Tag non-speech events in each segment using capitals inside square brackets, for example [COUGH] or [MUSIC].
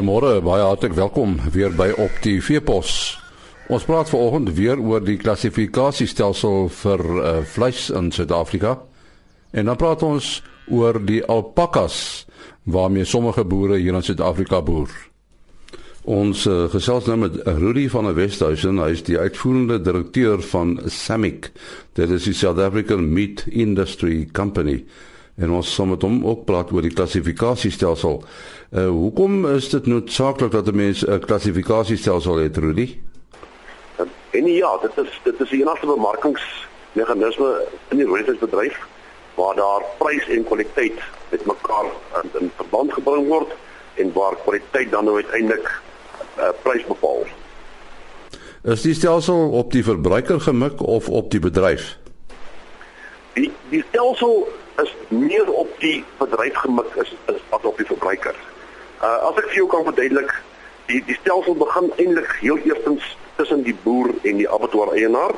Goeiemôre, baie hartlik welkom weer by Op die Veepos. Ons praat vanoggend weer oor die klassifikasiestelsel vir uh, vleis in Suid-Afrika. En dan praat ons oor die alpakas waarmee sommige boere hier in Suid-Afrika boer. Ons uh, gesels nou met Rudy van der Westhuizen, hy is die uitvoerende direkteur van SAMIC. Dit is die South African Meat Industry Company. En ons sal met hom ook praat oor die klassifikasiestelsel. Uh hoekom is dit noodsaaklik dat 'n mens 'n klassifikasiestelsel het, Rudy? En ja, dit is dit is 'n enigste bemarkingsmeganisme in die rooibedryf waar daar prys en kwaliteit met mekaar in, in verband gebring word en waar kwaliteit dan nou uiteindelik uh, prys bepaal. Is die stelsel op die verbruiker gemik of op die bedryf? Die die stelsel is meer op die bedryf gemik is as op die verbruiker. Uh as ek vir jou kan verduidelik, die die stelsel begin eintlik heel eerstens tussen die boer en die abattoir eienaar,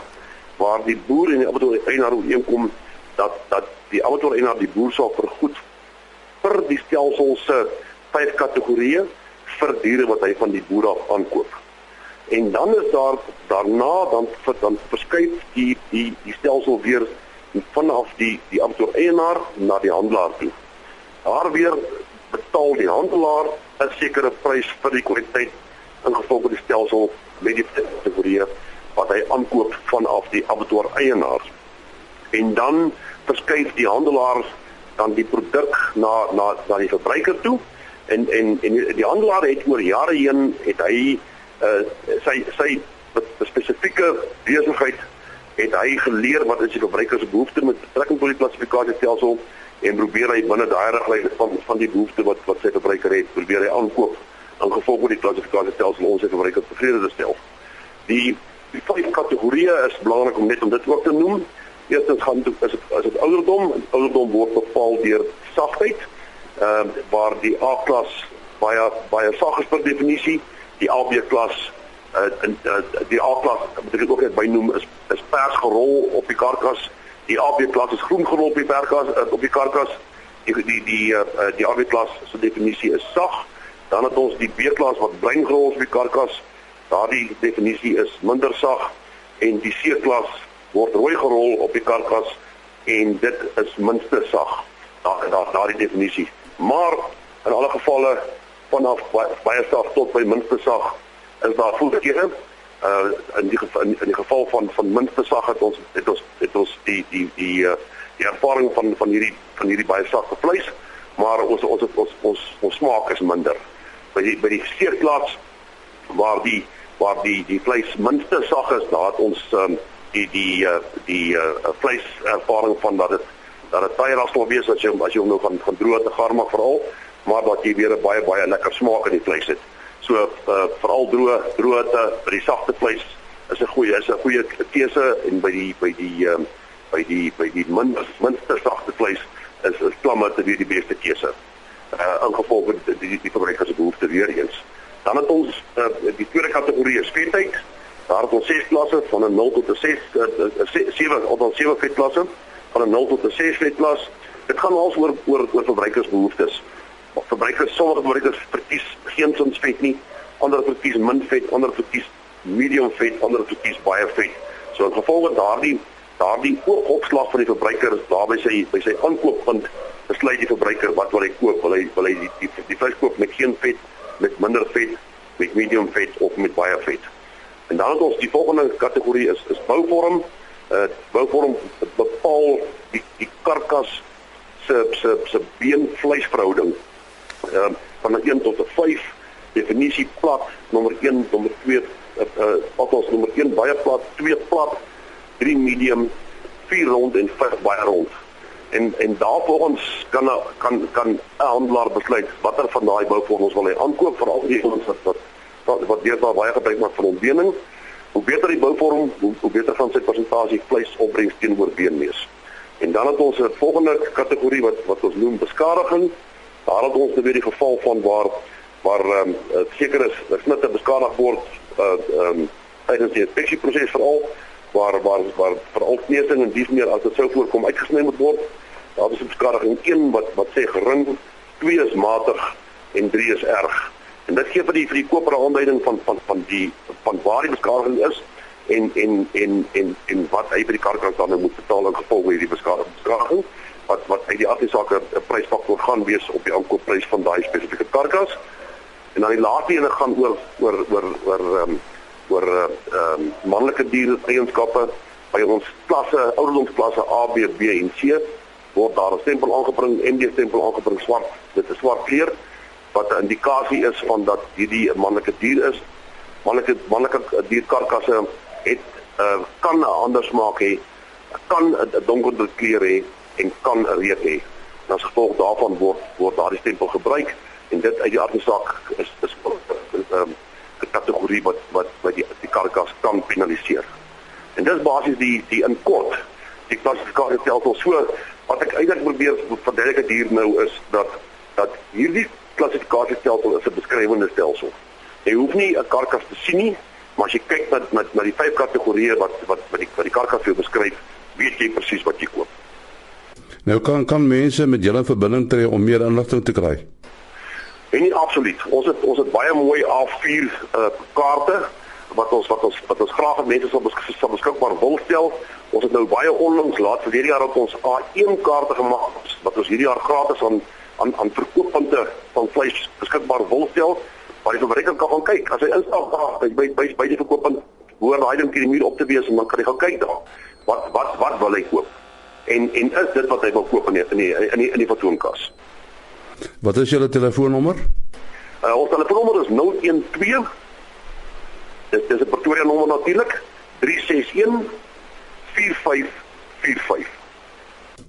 waar die boer en die abattoir eienaar ooreenkom dat dat die abattoir eienaar die boer sal vergoed vir die stelsel se vyf kategorieë vir diere wat hy van die boer af aankoop. En dan is daar daarna dan dan verskuif die die die stelsel weer vanaf die die abattoir eienaar na die handelaar toe. Daar weer betaal die handelaar 'n sekere prys vir die kwaliteit ingevolge die stelsel met die kategorie wat hy aankoop vanaf die abattoir eienaar. En dan verskuif die handelaar dan die produk na na na die verbruiker toe en en en die handelaar het oor jare heen het hy uh, sy sy spesifieke besigheid het hy geleer wat is die verbruiker se behoefte met betrekking tot die klassifikasiestelsel en probeer hy binne daai riglyn van van die behoefte wat wat sy verbruiker het, probeer hy aankoop in gevolg met die klassifikasiestelsel ons het verbruiker tevrede te stel. Die die vyf kategorieë is belangrik om net om dit ook te noem. Eerstens gaan dit is as dit ouderdom, ouderdom word bepaal deur sagtheid. Ehm uh, waar die A-klas baie baie sag is per definisie, die AB klas uh, in uh, die A-klas moet ek ook net bynoem is is pers gerol op die karkas. Die AB klas is groen gerol op die perkas uh, op die karkas. Die die die uh, die AB klas se definisie is sag. Dan het ons die B klas wat bruin gerol op die karkas. Daardie definisie is minder sag. En die C klas word rooi gerol op die karkas en dit is minste sag. Daar daar daardie definisie. Maar in alle gevalle vanaf baie sag tot by minste sag is daar voetgere uh in die geval in die geval van van minste sag het ons het ons het ons die die die uh, die ervaring van van hierdie van hierdie baie sagte vleis maar ons ons ons ons ons smaak is minder. By die by die seerklas waar die waar die die vleis minste sag is daar het ons um, die die uh, die uh, vleis ervaring van dat dit dat dit baie rasel wees as jy as jy hom nou van van droë te gaar maak veral maar dat jy weer 'n baie baie lekker smaak in die vleis het So uh, veral droë droogte by die sagte vleis is 'n goeie is 'n goeie keuse en by die by die um, by die by die min, minste sagte vleis is is klamme te weer die beste keuse. Uh ingevolge die die, die verbruiker se behoefte weer eens. Dan het ons uh, die tweede kategorie vetheid. Daar het ons ses klasse van 'n 0 tot 'n 6 7 of dan 7 vetklasse van 'n 0 tot 'n 6 vetklas. Dit gaan als oor oor oor verbruikersbehoeftes verbruikers sommige verbruikers verkies geen sins vet nie, ander verkies min vet, ander verkies medium vet, ander verkies baie vet. So in gevolge daardie daardie opslag van die verbruiker daar by sy by sy aankooppunt besluit die verbruiker wat wil hy koop? Wil hy wil hy die die, die vleis koop met geen vet, met minder vet, met medium vet of met baie vet? En dan het ons die volgende kategorie is is bouvorm. Uh bouvorm bepaal die die karkas se se se beenvleisverhouding um, van 'n 1 tot 'n 5 definisie plat nommer 1 nommer 2 uh, altos nommer 1 baie plat 2 plat 3 medium 4 rond en 5 baie rond. En en daarvolgens kan kan kan 'n handelaar besluit watter van daai bouvorms wil hy aankoop veral die ons wat wat wat deur daar baie gebruik maak vir ontbeening. Hoe beter die bouvorm hoe, hoe beter gaan sy persentasie vleis opbrengs teenoor beenmees. En dan het ons 'n volgende kategorie wat wat ons noem beskadiging Daar het ons weer die geval van waar waar ehm um, seker is dat snitte beskadig word uh ehm um, tydens die inspeksieproses veral waar waar waar veral kneusing en dies meer as dit sou voorkom uitgesny moet word. Daar is 'n beskadiging 1 wat wat sê gering, 2 is matig en 3 is erg. En dit gee vir die vir die koper 'n aanduiding van van van die van waar die beskadiging is en en en en en wat hy by die karkas dan nou moet betaal in gevolg hierdie beskadiging wat wat uit die afsake 'n prysfaktor gaan wees op die aankoopprys van daai spesifieke karkas. En dan die laaste ene gaan oor oor oor oor ehm um, oor ehm um, manlike diere eienskappe by ons klasse, ouderdomsklasse A, B, B en C word daar 'n stempel aangebring, MD stempel aangebring swart. Dit is swart kleur wat 'n indikasie is van dat hierdie 'n manlike dier is. Manlike manlike dierkarkasse het uh, kan 'n ander smaak hê, kan 'n donkerder kleur hê en kan 'n reuk hê. As gevolg daarvan word word daardie stempel gebruik en dit uit die aardsaak is is 'n um, kategorie wat wat wat die die karkas kan penaliseer. En dis basies die die in kort die klassifikasie stelsel so wat ek eintlik probeer verduidelik hier nou is dat dat hierdie klassifikasie stelsel is 'n beskrywende stelsel. Jy hoef nie 'n karkas te sien nie, maar as jy kyk na na, die vyf kategorieë wat wat wat die die karkas vir beskryf, weet jy presies wat jy koop. Nou kan kan mense met julle verbinding tree om meer inligting te kry. En nie absoluut. Ons het ons het baie mooi A4 uh, kaarte wat ons wat ons wat ons graag aan mense sal beskik beskikbaar wil stel. Ons het nou baie onlangs laat vir hierdie jaar op ons A1 kaarte gemaak wat ons hierdie jaar gratis aan aan aan verkooppunte van vleis beskikbaar wil stel waar die verbruiker kan gaan kyk. As hy instap daar by by by, by die verkooppunt hoor daai ding in die muur op te wees en dan kan hy gaan kyk daar. Wat wat wat wil hy koop? En en is dit wat hy wil koop in die, in die in die in die fatsoenkas. Wat is julle telefoonnommer? Uh, ons telefoonnommer is 012 Dit is 'n Pretoria nommer natuurlik 361 4545.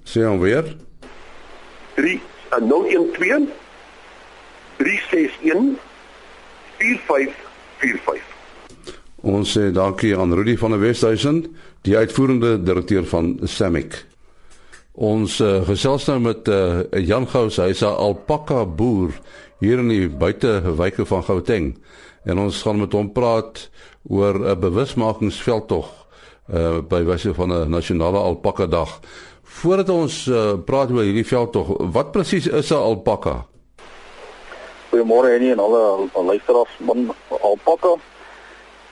Sien hom weer. 3 uh, 012 361 4545. Ons sê dankie aan Rudy van der Westhuizen, die uitvoerende direkteur van Samic. Ons uh, gesels nou met uh, Jan Gous, hy's 'n alpaka boer hier in die buitewyke van Gauteng. En ons gaan met hom praat oor 'n bewusmakingsveldtog uh, by wyse van 'n nasionale alpaka dag. Voordat ons uh, praat oor hierdie veldtog, wat presies is 'n alpaka? Goeiemôre Annie en alle luisteraars. Man, alpaka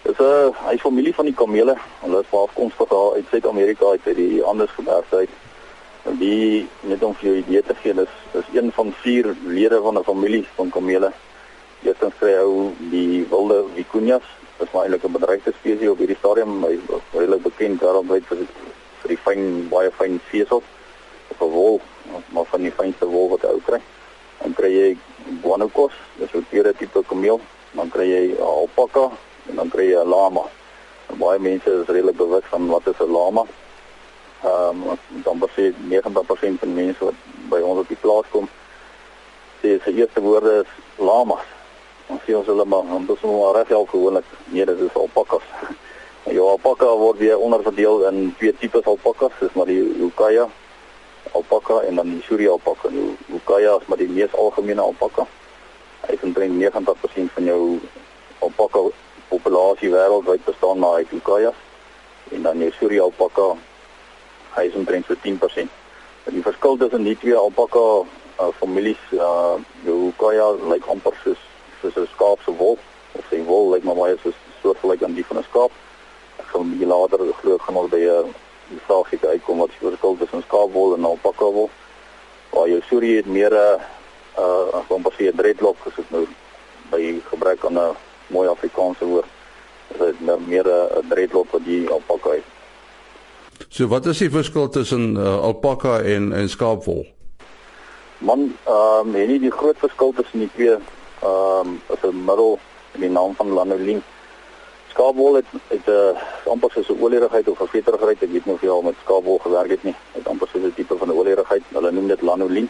is 'n hy familie van die kamele. Hulle is afkomstig uit Suid-Amerika uit die Andesgebergte uit. Die net om vir jou idee te gee, is is een van vier lede van 'n familie van kamele. Eerstens kry hy die wilde vicuñas, wat maar eintlik 'n bedreigde spesies op hierdie stadium, hy is redelik bekend daaromwyd vir vir die fyn baie fyn vesel op 'n wol, maar van die fynste wol wat hy kry. Dan kry jy guanacos, dis 'n tweede tipe kameel, dan kry jy alpaka en dan kry jy 'n lama. En baie mense is redelik bewus van wat is 'n lama ehm um, dan besê 90% van mense wat by ons op die plaas kom sê se eerste woorde is lamas. Ons sê ons hulle maar dan dis maar reg al gewoonlik nee dit is alpakas. [LAUGHS] ja alpaka word weer onderverdeel in twee tipes alpakas, dis maar die ukaya alpaka en dan die suri alpaka. Die ukaya is maar die mees algemene alpaka. Hy omtrent 90% van jou alpaka populasie wêreldwyd bestaan maar uit ukayas en dan die suri alpaka hy is omtrent so 10%. En die verskil tussen die twee alpaka uh, families uh jou kaya lyk amper soos soos 'n skaap se wol of sy wol lyk maar baie soos soortgelyk aan die van 'n skaap. Ek gaan 'n bietjie later glo gaan ons by 'n uh, vraagie uitkom wat die verskil tussen skaapwol en alpaka wol. Waar jou suri het meer 'n uh as ons sê 'n dreadlock dit nou by gebruik aan 'n mooi Afrikaanse woord. Dit is meer 'n dreadlock wat die alpaka het. So wat is die verskil tussen uh, alpaka en en skaapwol? Man, ehm um, nie die groot verskil tussen die twee ehm um, is 'n middel in die naam van lanolin. Skaapwol het het 'n uh, amper soos 'n olierigheid of 'n veterigheid. Ek weet nie of jy al met skaapwol gewerk het nie. Dit amper soos 'n tipe van 'n olierigheid. Hulle noem dit lanolin.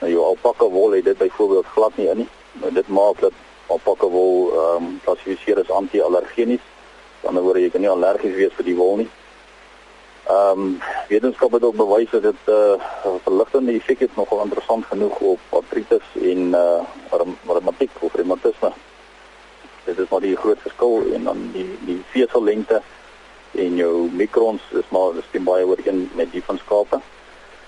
Nou jou alpaka wol het dit byvoorbeeld glad nie in nie. Nou dit maak dat alpaka wol ehm um, klassifiseer as anti-allergenies. Dan word jy nie allergies wees vir die wol nie. Ehm um, wetenskap het ook bewys dat dit 'n uh, eh, verligtende effek het nogal interessant genoeg op artritis en uh reumatiek of reumatisme. Dit is maar die groot verskil en dan die die vesellengte en jou mikrons is maar dis teen baie ooreen met die van skape.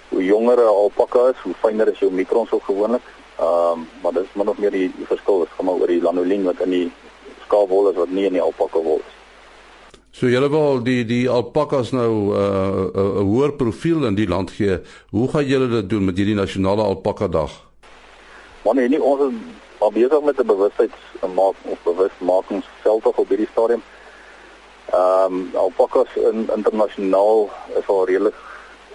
Hoe jonger 'n alpaka is, hoe fyner is jou mikrons ook gewoonlik Ehm um, maar dis min of meer die, die verskil is gaan maar oor die lanolin wat in die skaapwol is wat nie in die alpaka wol is. So julle wil die die alpakas nou 'n uh, uh, uh, hoër profiel in die land gee. Hoe gaan julle dit doen met hierdie nasionale alpaka dag? Maar nee, ons is al besig met 'n bewustheids maak of bewustmakingsveldtog op hierdie stadium. Ehm um, alpakas in internasionaal is al redelik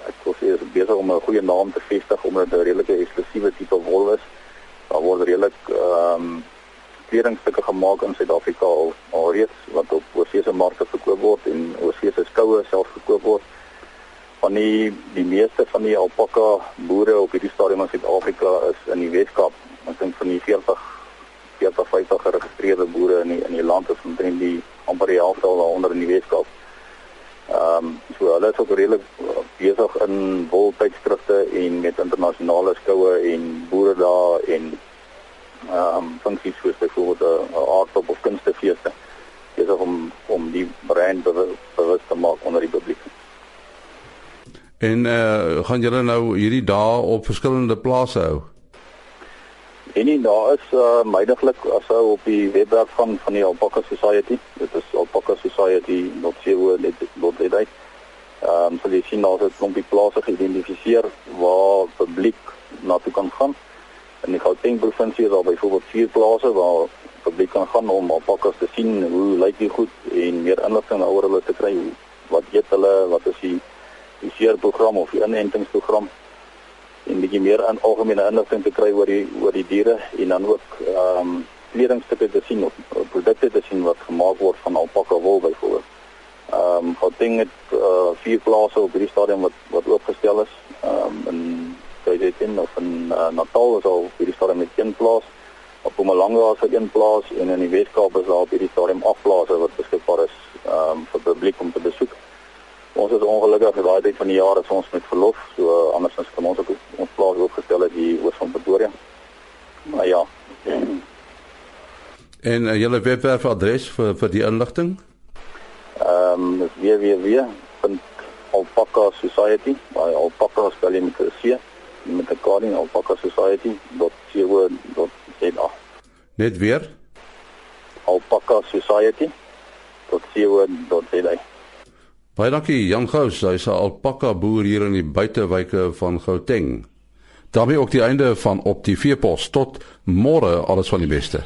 ek wil sê is besig om 'n goeie naam te vestig omdat dit 'n redelike eksklusiewe tipe wol is. Daar word redelik ehm um, kledingstukke gemaak in Suid-Afrika al alreeds wat op oorsese markte verkoop word en oorsese skoue self verkoop word. Van die die meeste van die alpaka boere op hierdie stadium in Suid-Afrika is in die Weskaap. Ek dink van die 40 40 50 geregistreerde boere in die, in die land is omtrent die amper die helfte al onder in die Weskaap. Ehm um, so hulle is ook redelik uh, besig in woltydskrifte en met internasionale skoue en boere daar en ehm um, funksies soos byvoorbeeld 'n uh, aardop of kunstefeeste. Besig om om die brand bewus te maak onder die publiek. En eh uh, gaan julle nou hierdie dae op verskillende plase hou? En nie daar is uh, myndiglik ashou op die webwerf van van die Alpaca Society. Dit is alpacasociety.co.za. Ehm um, sal jy sien daar is 'n klompie plase geïdentifiseer waar publiek na toe kan gaan. In die Gauteng provinsie is daar byvoorbeeld vier plase waar publiek kan gaan om alpacas te sien hoe lyk die goed en meer inligting oor hulle te kry. Wat eet hulle? Wat is die die seerprogram of die inentingsprogram? en bietjie meer aan algemene inligting te kry oor die oor die diere en dan ook ehm um, kledingstukke te sien of produkte te sien wat gemaak word van alpaka wol byvoorbeeld. Ehm um, ding het uh, vier plase op hierdie stadium wat wat oopgestel is. Ehm um, in KZN of in uh, Natal is al hierdie stadium met een plaas. Op Mpumalanga is daar een plaas en in die Weskaap is daar op hierdie stadium agt plase wat beskikbaar is um, vir publiek om te besoek. Ons is ongelukkig in daai tyd van die jaar as ons met verlof, so uh, andersins kan ons ook ons plaas opgestel het hier oor van Pretoria. Maar ja. [CLEARS THROAT] En uh, julle webwerf adres vir vir die inligting? Ehm um, is www.alpaca society, by alpaca spel jy met 'n C met 'n koning alpaca society.co.za. Net weer? alpaca society.co.za. Baie dankie Jan Gous, hy's 'n alpaka boer hier in die buitewyke van Gauteng. daarmee ook die einde van op die veepos tot môre alles van die beste